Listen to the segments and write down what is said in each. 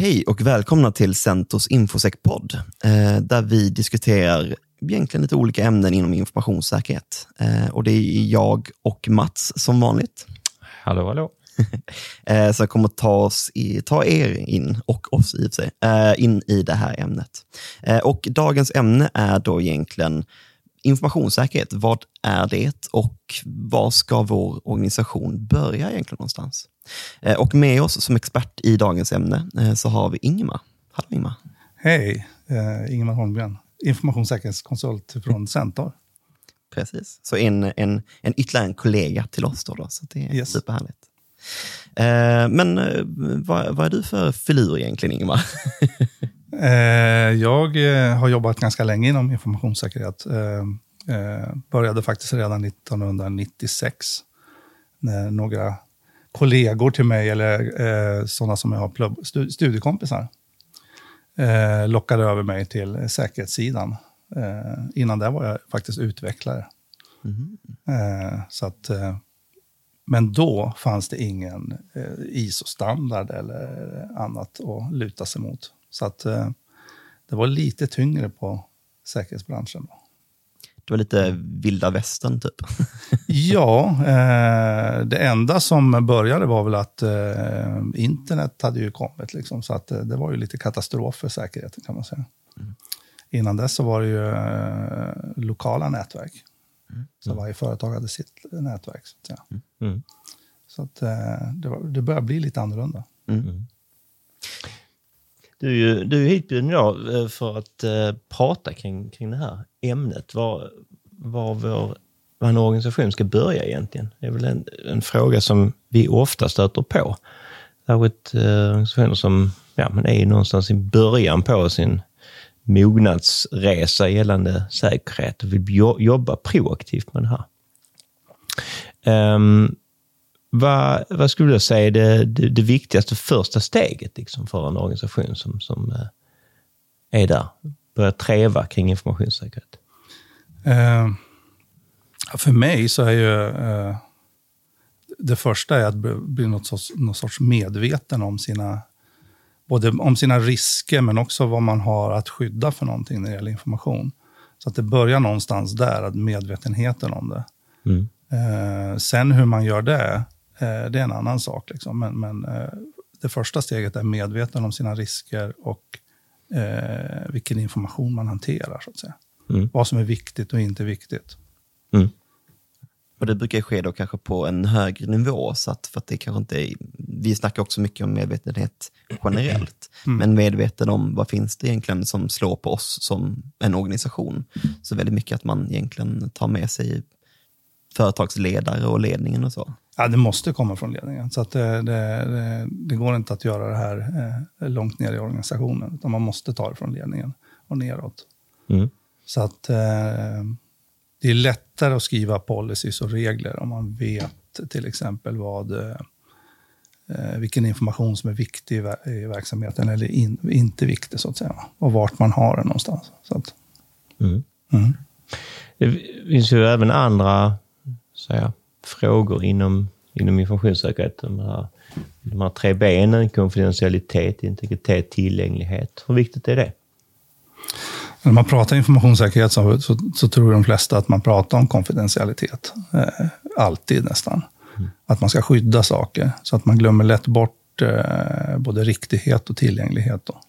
Hej och välkomna till Centos Infosec-podd, eh, där vi diskuterar egentligen lite olika ämnen inom informationssäkerhet. Eh, och det är jag och Mats som vanligt. Hallå, hallå. eh, som kommer ta, oss i, ta er in, och oss i och för sig, eh, in i det här ämnet. Eh, och dagens ämne är då egentligen informationssäkerhet. Vad är det och var ska vår organisation börja egentligen någonstans? Eh, och med oss som expert i dagens ämne eh, så har vi Ingmar. Hallå Ingmar. Hej, eh, Ingemar Holmgren, informationssäkerhetskonsult från Centor. Precis, så en, en, en ytterligare en kollega till oss då, då så det är Yes. superhärligt. Eh, men vad, vad är du för filur egentligen Ingmar? Eh, jag eh, har jobbat ganska länge inom informationssäkerhet. Eh, började faktiskt redan 1996 när några kollegor till mig, eller sådana som jag har studiekompisar, lockade över mig till säkerhetssidan. Innan det var jag faktiskt utvecklare. Eh, så att, men då fanns det ingen ISO-standard eller annat att luta sig mot. Så att, eh, det var lite tyngre på säkerhetsbranschen. Då. Det var lite vilda västern typ. Ja, eh, det enda som började var väl att eh, internet hade ju kommit. Liksom, så att, eh, det var ju lite katastrof för säkerheten kan man säga. Innan dess så var det ju eh, lokala nätverk. Så varje företag hade sitt nätverk. Så att, säga. Mm. Så att, eh, det, var, det börjar bli lite annorlunda. Du, är ju- du är hitbjuden idag eh, för att eh, prata kring, kring det här ämnet. Var, var vår var en organisation ska börja egentligen. Det är väl en, en fråga som vi ofta stöter på. Särskilt eh, organisationer som ja, men är någonstans i början på sin mognadsresa gällande säkerhet och vill jobba proaktivt med det här. Um, vad, vad skulle jag säga är det, det, det viktigaste första steget liksom, för en organisation som, som eh, är där? Börjar treva kring informationssäkerhet. Eh, för mig så är ju eh, det första är att bli, något, sorts, något sorts medveten om sina, både om sina risker men också vad man har att skydda för någonting när det gäller information. Så att det börjar någonstans där, att medvetenheten om det. Mm. Eh, sen hur man gör det, det är en annan sak. Liksom. Men, men eh, det första steget är medveten om sina risker och eh, vilken information man hanterar. så att säga. Mm. Vad som är viktigt och inte viktigt. Mm. Och det brukar ske då kanske på en högre nivå, så att, för att det kanske inte är, vi snackar också mycket om medvetenhet generellt, men medveten om vad finns det egentligen som slår på oss som en organisation. Så väldigt mycket att man egentligen tar med sig företagsledare och ledningen och så. Ja, det måste komma från ledningen. Så att det, det, det, det går inte att göra det här eh, långt ner i organisationen, utan man måste ta det från ledningen och neråt. Mm. Så att eh, det är lättare att skriva policies och regler om man vet till exempel vad, eh, eh, vilken information som är viktig i, ver- i verksamheten eller in, inte viktig, så att säga. Och vart man har den någonstans. Så att, Mm. mm. Det finns ju även andra säga, frågor inom, inom informationssäkerhet. De här, de här tre benen, konfidentialitet, integritet, tillgänglighet. Hur viktigt är det? När man pratar informationssäkerhet så, så, så tror de flesta att man pratar om konfidentialitet. Eh, alltid nästan. Att man ska skydda saker. Så att man glömmer lätt bort eh, både riktighet och tillgänglighet. Då.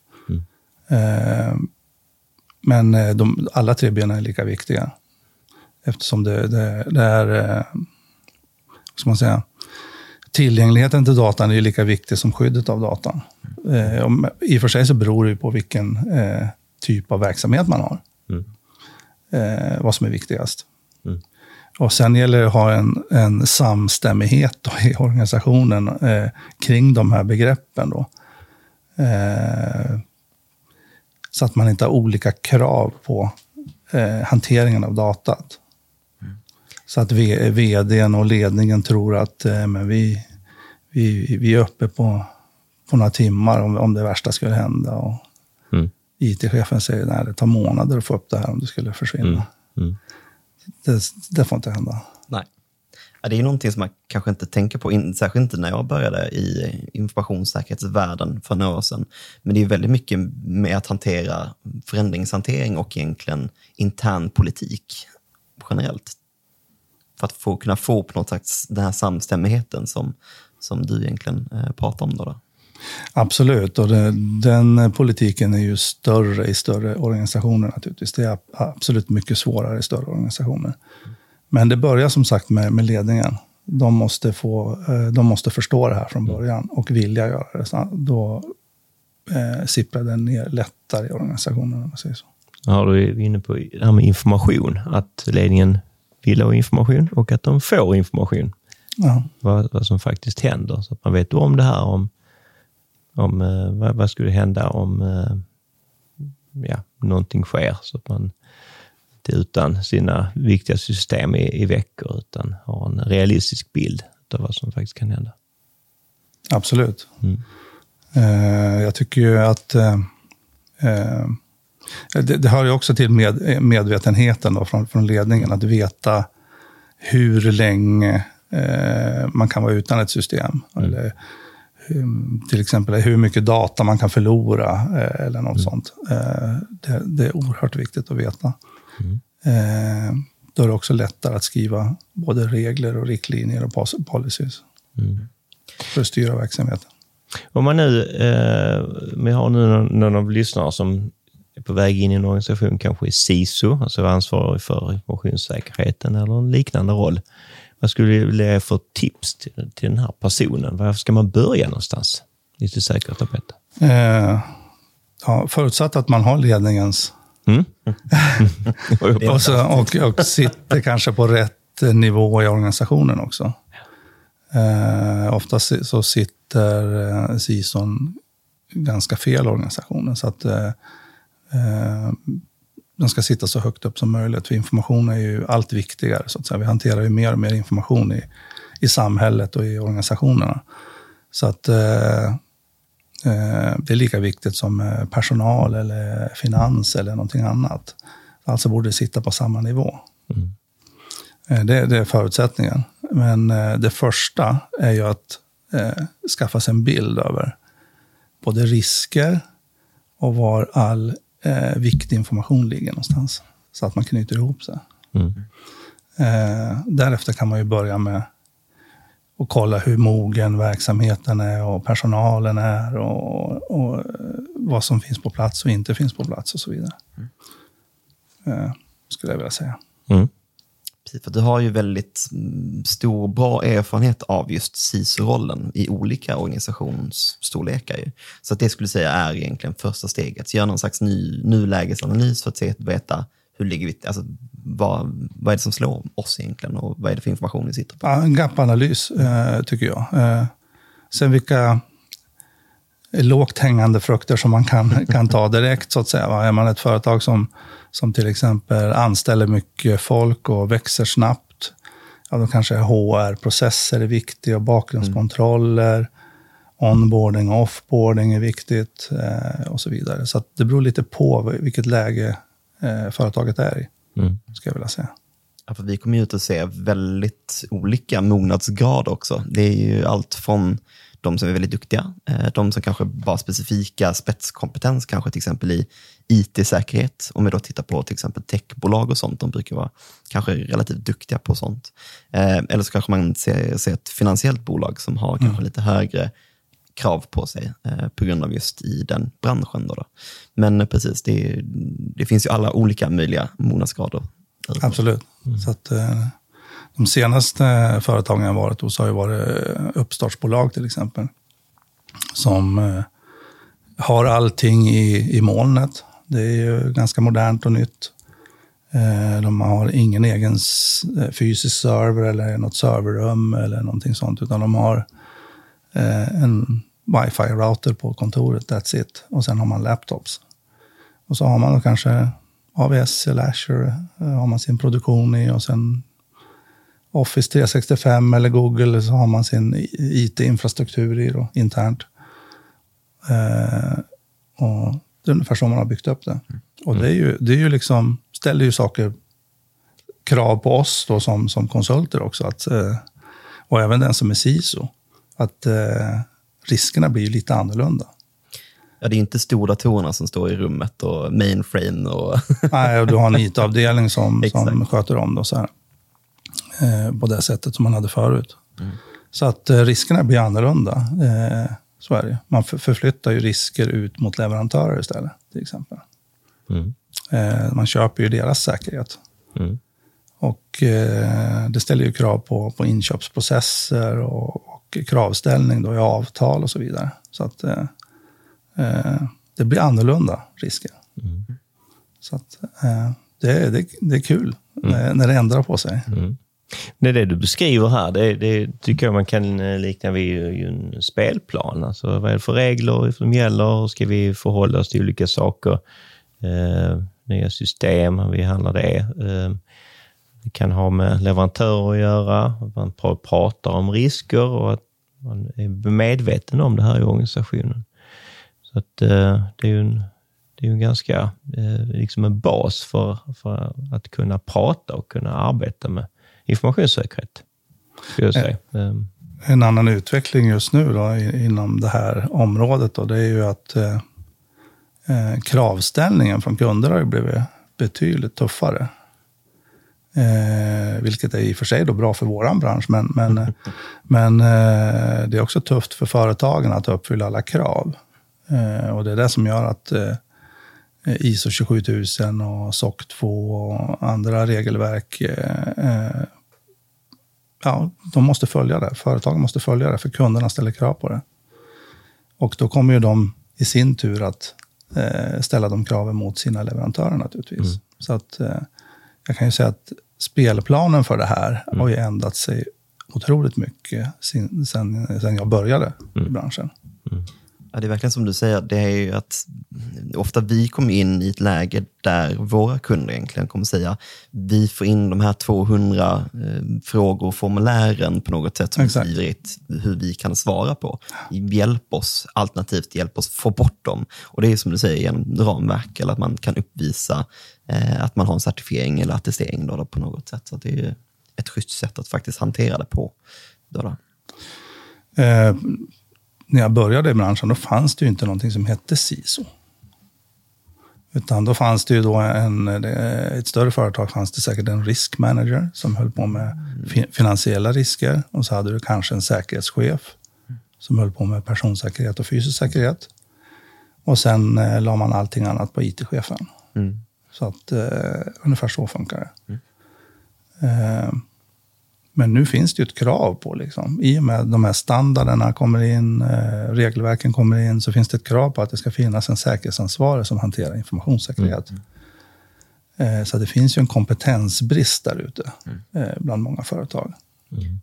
Eh, men eh, de, alla tre benen är lika viktiga. Eftersom det, det, det är, eh, ska man säga, tillgängligheten till datan är lika viktig som skyddet av datan. Eh, om- I och för sig så beror det på vilken eh, typ av verksamhet man har. Mm. Eh, vad som är viktigast. Mm. Och sen gäller det att ha en, en samstämmighet i organisationen eh, kring de här begreppen. Då. Eh, så att man inte har olika krav på eh, hanteringen av datat. Så att vdn och ledningen tror att eh, men vi, vi, vi är uppe på, på några timmar om, om det värsta skulle hända. Och Mm. IT-chefen säger att det tar månader att få upp det här om det skulle försvinna. Mm. Det, det får inte hända. Nej. Ja, det är någonting som man kanske inte tänker på, in, särskilt inte när jag började i informationssäkerhetsvärlden för några år sedan. Men det är väldigt mycket med att hantera förändringshantering och egentligen intern politik generellt. För att få, kunna få på något slags den här samstämmigheten som, som du egentligen eh, pratar om. Då, då. Absolut, och det, den politiken är ju större i större organisationer naturligtvis. Det är absolut mycket svårare i större organisationer. Men det börjar som sagt med, med ledningen. De måste, få, eh, de måste förstå det här från början och vilja göra det. Så då eh, sipprar den ner lättare i organisationen. Om man säger så. Ja, du är inne på det här med information. Att ledningen vill ha information och att de får information. Ja. Vad, vad som faktiskt händer. Så att man vet om det här. Om, om eh, vad, vad skulle hända om eh, ja, någonting sker. Så att man inte utan sina viktiga system i, i veckor, utan har en realistisk bild av vad som faktiskt kan hända. Absolut. Mm. Uh, jag tycker ju att uh, uh, det, det hör ju också till med, medvetenheten då från, från ledningen, att veta hur länge man kan vara utan ett system. Mm. Eller, till exempel hur mycket data man kan förlora eller något mm. sånt. Det, det, är oerhört viktigt att veta. Mm. Eh, då är det också lättare att skriva både regler och riktlinjer och policies mm. för att styra verksamheten. Om man nu, eh, vi har nu någon, någon av lyssnarna som är på väg in i en organisation, kanske i SISO, alltså ansvarig för informationssäkerheten eller en liknande roll. Vad skulle du vilja ge för tips till, till den här personen? Var ska man börja någonstans? Lite säkert veta. Eh, ja, förutsatt att man har ledningens Mm. och, så, och, och sitter kanske på rätt nivå i organisationen också. Eh, oftast så sitter eh, CISON ganska fel i organisationen. Så att eh, den ska sitta så högt upp som möjligt. För information är ju allt viktigare. Så att säga. Vi hanterar ju mer och mer information i, i samhället och i organisationerna. Så att eh, Eh, det är lika viktigt som eh, personal eller finans eller någonting annat. Alltså borde det sitta på samma nivå. Mm. Eh, det, det, är förutsättningen. Men det första är ju att eh, skaffa sig en bild över både risker och var all eh, viktig information ligger någonstans. Så att man knyter ihop sig. Mm. Eh, därefter kan man ju börja med och kolla hur mogen verksamheten är och personalen är och, och vad som finns på plats och inte finns på plats och så vidare. Mm. Uh, skulle jag vilja säga. Mm perspektiv. för du har ju väldigt mm, stor, bra erfarenhet av just CISO-rollen i olika organisationsstorlekar. Ju. Så att det skulle jag säga är egentligen första steget. Gör någon slags ny, nulägesanalys för att se, veta hur ligger vi, alltså, vad, vad är det som slår oss egentligen och vad är det för information vi sitter på? Ja, en gap-analys eh, tycker jag. Eh, sen vilka lågt hängande frukter som man kan, kan ta direkt, så att säga. Va? Är man ett företag som, som till exempel anställer mycket folk och växer snabbt, ja, då kanske HR-processer är viktiga och bakgrundskontroller, mm. onboarding och offboarding är viktigt eh, och så vidare. Så det beror lite på vilket läge eh, företaget är i, mm. ska jag vilja säga. Ja, för vi kommer ju ut att se väldigt olika mognadsgrad också. Det är ju allt från de som är väldigt duktiga, eh, de som kanske bara har specifika spetskompetens, kanske till exempel i IT-säkerhet. Om vi då tittar på till exempel techbolag och sånt, de brukar vara kanske relativt duktiga på sånt. Eh, eller så kanske man ser, ser ett finansiellt bolag som har mm. kanske lite högre krav på sig eh, på grund av just i den branschen. Då, då. Men precis, det, det, finns ju alla olika möjliga mognadsgrader. Absolut. Mm. Så att, eh, de senaste företagen jag varit hos har ju varit eh, uppstartsbolag till exempel. Som eh, har allting i, i molnet. Det är ju ganska modernt och nytt. Eh, de har ingen egen eh, fysisk server eller något serverrum eller någonting sånt, utan de har en wifi-router på kontoret, that's it. Och sen har man laptops. Och så har man då kanske AVS eller Azure har man sin produktion i och sen Office 365 eller Google så har man sin IT-infrastruktur i då, internt. Eh, och det är ungefär så man har byggt upp det. Och det, är ju, det är ju liksom, ställer ju saker, krav på oss då som, som konsulter också. Att eh, och även den som är CISO, att eh, riskerna blir lite annorlunda. Ja, det är inte stordatorerna som står i rummet och mainframe och... Nej, och du har en IT-avdelning som, som sköter om det och så här. Eh, på det sättet som man hade förut. Så att eh, riskerna blir annorlunda. Eh, så är det. Man för, förflyttar ju risker ut mot leverantörer istället, till exempel. Mm. Eh, man köper ju deras säkerhet. Mm. Och eh, det ställer ju krav på, på inköpsprocesser och, och kravställning då i avtal och så vidare. Så att eh, eh, det blir annorlunda risker. Mm. Så att det, är- det, det är kul när, när det ändrar på sig. Mm. Det är det du beskriver här, det, det tycker jag man kan eh, likna vid en spelplan. Alltså, vad är det för regler som gäller? Hur ska vi förhålla oss till olika saker? Eh, nya system, hur vi handlar det. Eh, det kan ha med leverantörer att göra, man pratar om risker och att man är medveten om det här i organisationen. Så att, eh, det är ju en, det är ju en ganska eh, liksom en bas för, för att kunna prata och kunna arbeta med informationssäkerhet. Jag säga. Ehm, En annan utveckling just nu då, inom det här området då, det är ju att eh, eh, kravställningen från kunder har blivit betydligt tuffare. Eh, vilket är i och för sig då bra för vår bransch, men, men, men eh, det är också tufft för företagen att uppfylla alla krav. Eh, och det är det som gör att eh, ISO 27000 och SOC 2 och andra regelverk eh, eh, ja, de måste följa det. Företagen måste följa det, för kunderna ställer krav på det. Och då kommer ju de i sin tur att eh, ställa de kraven mot sina leverantörer naturligtvis. Så att eh, jag kan ju säga att spelplanen för det här har ju ändrat sig otroligt mycket sen, sen, sen jag började i branschen. Ja, det är verkligen som du säger, det är ju att ofta vi kommer in i ett läge där våra kunder egentligen kommer säga, vi får in de här 200 eh, frågor och formulären på något sätt som Exakt. hur vi kan svara på. Hjälp oss, alternativt hjälp oss få bort dem. Och det är som du säger, genom ramverk eller att man kan uppvisa eh, att man har en certifiering eller attestering då, då, på något sätt. Så det är ett schysst sätt att faktiskt hantera det på. Då, då. Eh, när jag började i branschen då fanns det ju inte någonting som hette CISO. Utan då fanns det ju då en, eh, ett större företag fanns det säkert en risk manager som höll på med fi- finansiella risker. Och så hade du kanske en säkerhetschef som höll på med personsäkerhet och fysisk säkerhet. Och sen eh, la man allting annat på IT-chefen. Mm. Så att eh, ungefär så funkar det. Eh, men nu finns det ju ett krav på, liksom. i och med de här standarderna kommer in, eh, regelverken kommer in, så finns det ett krav på att det ska finnas en säkerhetsansvarig som hanterar informationssäkerhet. Eh, så det finns ju en kompetensbrist där ute eh, bland många företag.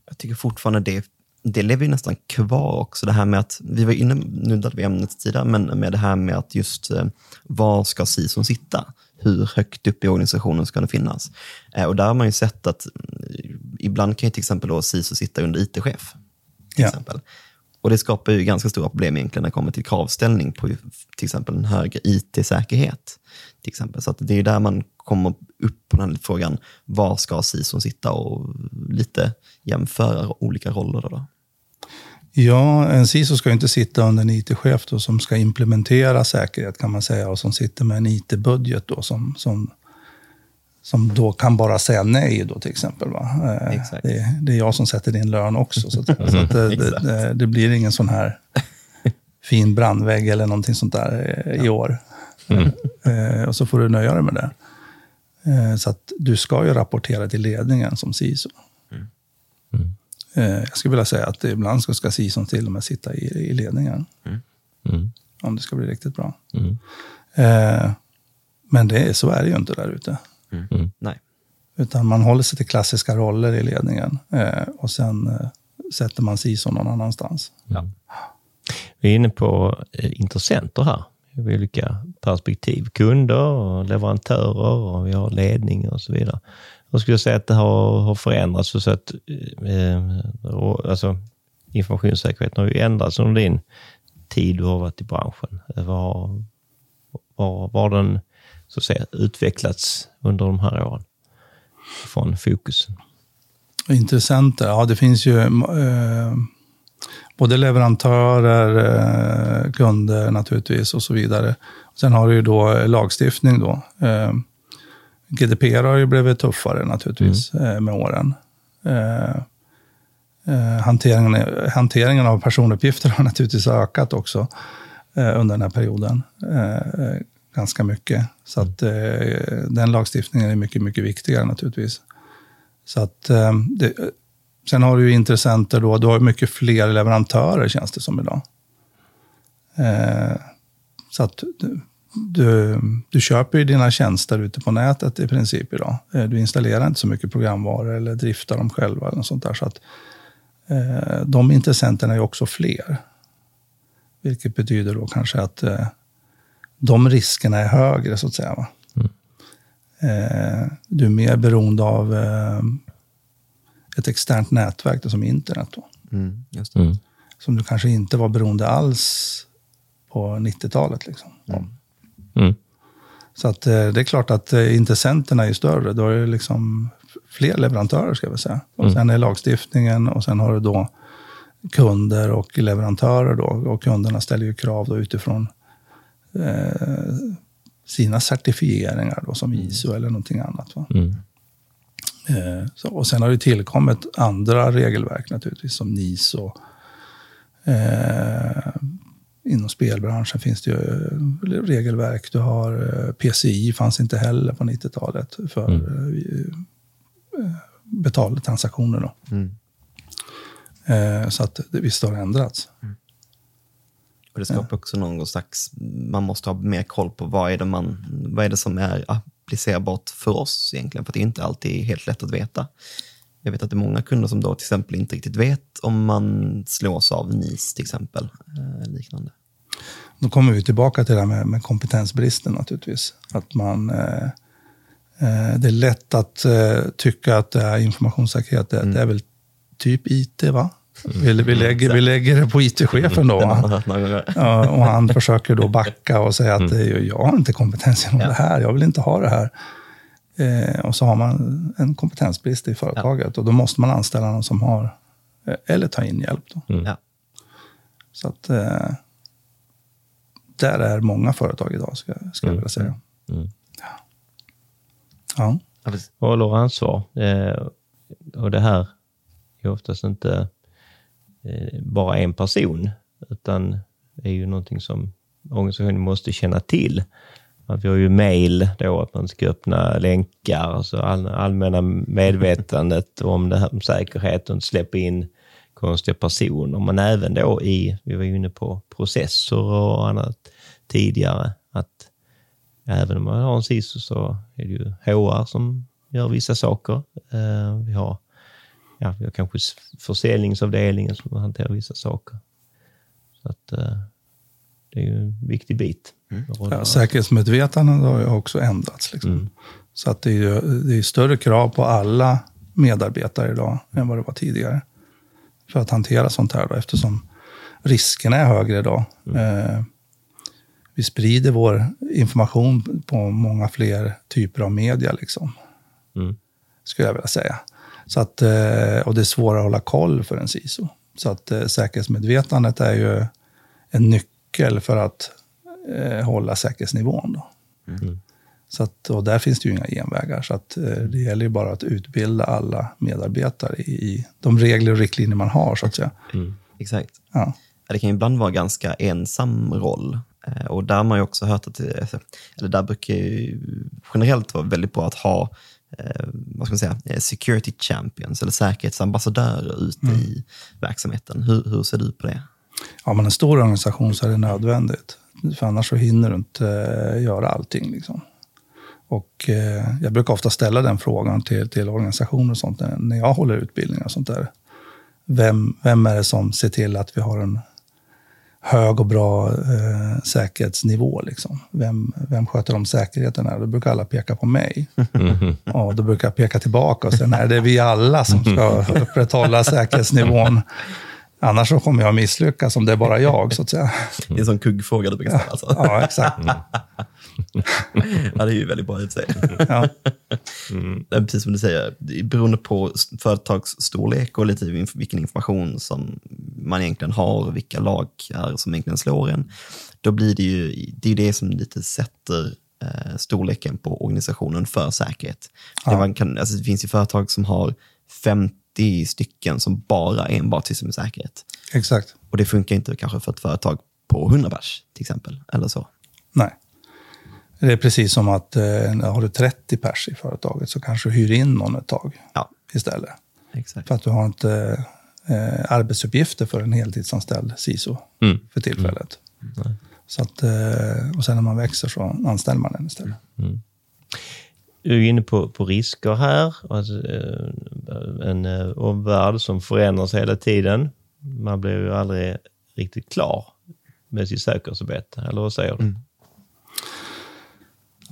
Jag tycker fortfarande det, det lever ju nästan kvar också. Det här med att, vi var inne, nu nuddade vi ämnet tidigare, men med det här med att just eh, var ska CISOn sitta? Hur högt upp i organisationen ska den finnas? Eh, och där har man ju sett att mm, ibland kan ju till exempel då sitta under IT-chef. Till Ja. exempel. Och det skapar ju ganska stora problem egentligen när det kommer till kravställning på till exempel en högre IT-säkerhet. Till exempel. Så det är där man kommer upp på den här frågan, var ska CISOn sitta och lite jämföra olika roller. Då, då. Ja, en CISO ska ju inte sitta under en IT-chef som ska implementera säkerhet kan man säga och som sitter med en IT-budget då som, som, som då kan bara säga nej då till exempel. Va? Eh, Exakt. Det, det är jag som sätter din lön också. Så, att, så att det, Exakt. det, det, blir ingen sån här fin brandvägg eller någonting sånt där eh, i år. Eh, och så får du nöja dig med det. Så att du ska ju rapportera till ledningen som CISO. Eh, jag skulle vilja säga att ibland ska, ska CISOn till och med sitta i, i ledningen. Mm. Om det ska bli riktigt bra. Mm. Eh, men det, är- så är det ju inte där ute. Nej. Utan man håller sig till klassiska roller i ledningen. Eh, och sen eh, sätter man CISO någon annanstans. Vi är inne på eh, intressenter här. Vi har olika perspektiv. Kunder och leverantörer och vi har ledning och så vidare. Jag skulle säga att det har, har förändrats så att eh, och, alltså, informationssäkerheten har ju ändrats under din tid du har varit i branschen. Var, var, var den så att säga, utvecklats under de här åren? Från fokusen. Intressenter, ja det finns ju eh, både leverantörer, eh, kunder naturligtvis och så vidare. Sen har du ju då lagstiftning då. Eh, GDPR har ju blivit tuffare naturligtvis mm. med åren. Eh, eh, hanteringen, hanteringen av personuppgifter har naturligtvis ökat också eh, under den här perioden. Ganska mycket. Så att eh, den lagstiftningen är mycket, mycket viktigare naturligtvis. Så att, eh, det, sen har du ju intressenter då, du har mycket fler leverantörer känns det som idag. Eh, så att du, du köper ju dina tjänster ute på nätet i princip idag. Eh, du installerar inte så mycket programvaror eller driftar dem själva. Eller sånt där, så att, eh, de intressenterna är också fler. Vilket betyder då kanske att eh, de riskerna är högre, så att säga. Va? Mm. Eh, du är mer beroende av eh, ett externt nätverk, som internet. Då. Mm, mm. Som du kanske inte var beroende alls på 90-talet. Liksom. Mm. Mm. Så att, eh, det är klart att eh, intressenterna är större. Då är det liksom fler leverantörer, ska vi säga. Och mm. Sen är lagstiftningen och sen har du då kunder och leverantörer. Då, och kunderna ställer ju krav då utifrån eh, sina certifieringar, då, som mm. ISO eller någonting annat. Mm. Eh, så, och sen har det tillkommit andra regelverk naturligtvis, som NIS och eh, inom spelbranschen finns det ju eh, regelverk. Du har eh, PCI, fanns inte heller på 90-talet för mm. Betalda transaktioner. Då. Mm. Så att det, visst har det ändrats. Mm. Och det skapar också någon slags, man måste ha mer koll på vad är det, man, vad är det som är applicerbart för oss egentligen, för det är inte alltid helt lätt att veta. Jag vet att det är många kunder som då till exempel inte riktigt vet om man slås av NIS till exempel. Eh, liknande. Då kommer vi tillbaka till det här med, med kompetensbristen naturligtvis. Att man, eh, eh, det är lätt att eh, tycka att det är informationssäkerhet, det, mm. det är väl typ IT va? Vi, vi, lägger, vi lägger det på IT-chefen då. Ja, och han försöker då backa och säga att mm. jag har inte kompetens inom det här, jag vill inte ha det här. Eh, och så har man en kompetensbrist i företaget ja. och då måste man anställa någon som har, eh, eller ta in hjälp. Då. Mm. Så att, eh, där är många företag idag, ska, ska mm. jag vilja säga. Mm. Ja. ja. Håller ansvar. Och det här är oftast inte Eh, bara en person, utan det är ju någonting som organisationen måste känna till. Att vi har ju mail då, att man ska öppna länkar, alltså all, allmänna medvetandet om det här med säkerhet och inte släppa in konstiga personer. Men även då i, vi var ju inne på processer och annat tidigare, att även om man har en CISO så är det ju HR som gör vissa saker. Uh, vi, har, ja, vi har kanske försäljningsavdelningen som hanterar vissa saker. Så att, uh, det är ju en viktig bit. Mm. Ja, säkerhetsmedvetandet har ju också ändrats. Liksom. Mm. Så att det är, ju, det är större krav på alla medarbetare idag än vad det var tidigare. För att hantera sånt här då, eftersom riskerna är högre idag. Mm. Eh, vi sprider vår information på många fler typer av media. Liksom. Mm. Skulle jag vilja säga. Så att, eh, och det är svårare att hålla koll för en CISO. Så att eh, säkerhetsmedvetandet är ju en nyckel för att eh, hålla säkerhetsnivån. Då. Mm. Så att, och där finns det ju inga genvägar. Så att, det gäller ju bara att utbilda alla medarbetare i, i de regler och riktlinjer man har. så att säga. Mm. Exakt. Ja. Det kan ibland vara ganska ensam roll och där har man ju också hört att, eller där brukar ju generellt vara väldigt bra att ha vad ska man säga, eh, security champions eller säkerhetsambassadörer ute mm. i verksamheten. Hur, hur ser du på det? Ja, men en stor organisation så är det nödvändigt. För annars så hinner du inte göra allting. Liksom. Och eh, jag brukar ofta ställa den frågan till, till organisationer och sånt när jag håller utbildningar och sånt där. Vem, vem är det som ser till att vi har en hög och bra eh, säkerhetsnivå. Liksom. Vem, vem sköter om säkerheten? Här? Då brukar alla peka på mig. Mm. Och då brukar jag peka tillbaka och säga, nej, det är vi alla som ska upprätthålla säkerhetsnivån. Annars så kommer jag misslyckas om det är bara jag, så att säga. Det är en sån kuggfråga du brukar ställa. Alltså. Ja, exakt. ja, det är ju väldigt bra i och för sig. Ja, Det är Precis som du säger, det är beroende på företagsstorlek och lite vilken information som man egentligen har och vilka lagar som egentligen slår en. Då blir det ju det, är det som lite sätter eh, storleken på organisationen för säkerhet. Det, man kan, alltså det finns ju företag som har 50 stycken som bara enbart sysslar med säkerhet. exakt. Och det funkar inte kanske för ett företag på 100 pers till exempel. Eller så. Nej. Det är precis som att eh, har du 30 pers i företaget så kanske du hyr in någon ett tag Ja, istället. exakt. För att du har inte eh, arbetsuppgifter för en heltidsanställd CISO Mm. för tillfället. Så att, eh, och sen när man växer så anställer man den istället. Du är inne på, på risker här. Alltså, eh, en eh, omvärld som förändras hela tiden. Man blir ju aldrig riktigt klar med sitt säkerhetsarbete. Eller vad säger du?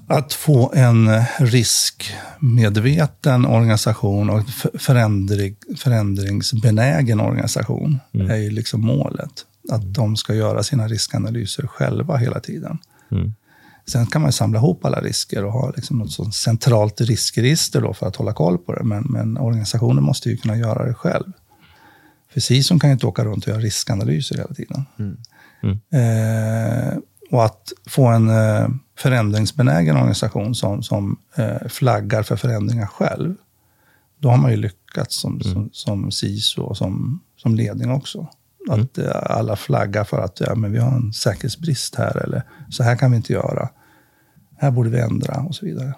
Att få en riskmedveten organisation och förändring, förändringsbenägen organisation är ju liksom målet. Att de ska göra sina riskanalyser själva hela tiden. Mm. Sen kan man samla ihop alla risker och ha liksom något sånt centralt riskregister då för att hålla koll på det. Men, men organisationen måste ju kunna göra det själv. För CISOn kan ju inte åka runt och göra riskanalyser hela tiden. Eh, och att få en eh, förändringsbenägen organisation som, som eh, flaggar för förändringar själv. Då har man ju lyckats som, som, som CISO och som, som ledning också. Att eh, alla flaggar för att ja, men vi har en säkerhetsbrist här eller så här kan vi inte göra. Här borde vi ändra och så vidare.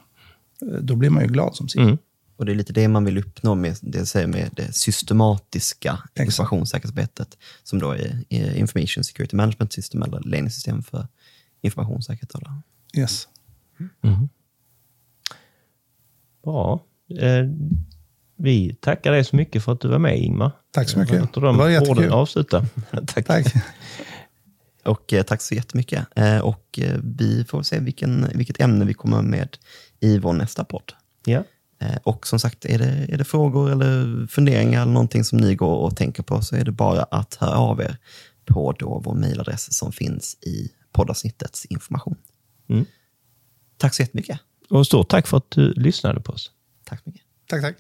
Eh, Då blir man ju glad som CISO. Mm. Och det är lite det man vill uppnå med det, säger med det systematiska informationssäkerhetsarbetet, som då är, Information Security Management System eller ledningssystem för informationssäkerhet. Yes. Bra. Eh, vi tackar dig så mycket för att du var med Ingmar. Tack så mycket. De Det var jättekul. avsluta. Tack. Tack. Och eh, tack så jättemycket. Eh, och eh, vi får se vilken, vilket ämne vi kommer med i vår nästa podd. Ja. Eh, och som sagt, är det, är det frågor eller funderingar eller någonting som ni går och tänker på så är det bara att höra av er på då vår mejladress som finns i poddavsnittets information. Mm. Tack så jättemycket. Och stort tack för att du lyssnade på oss. Tack så mycket. Tack, tack.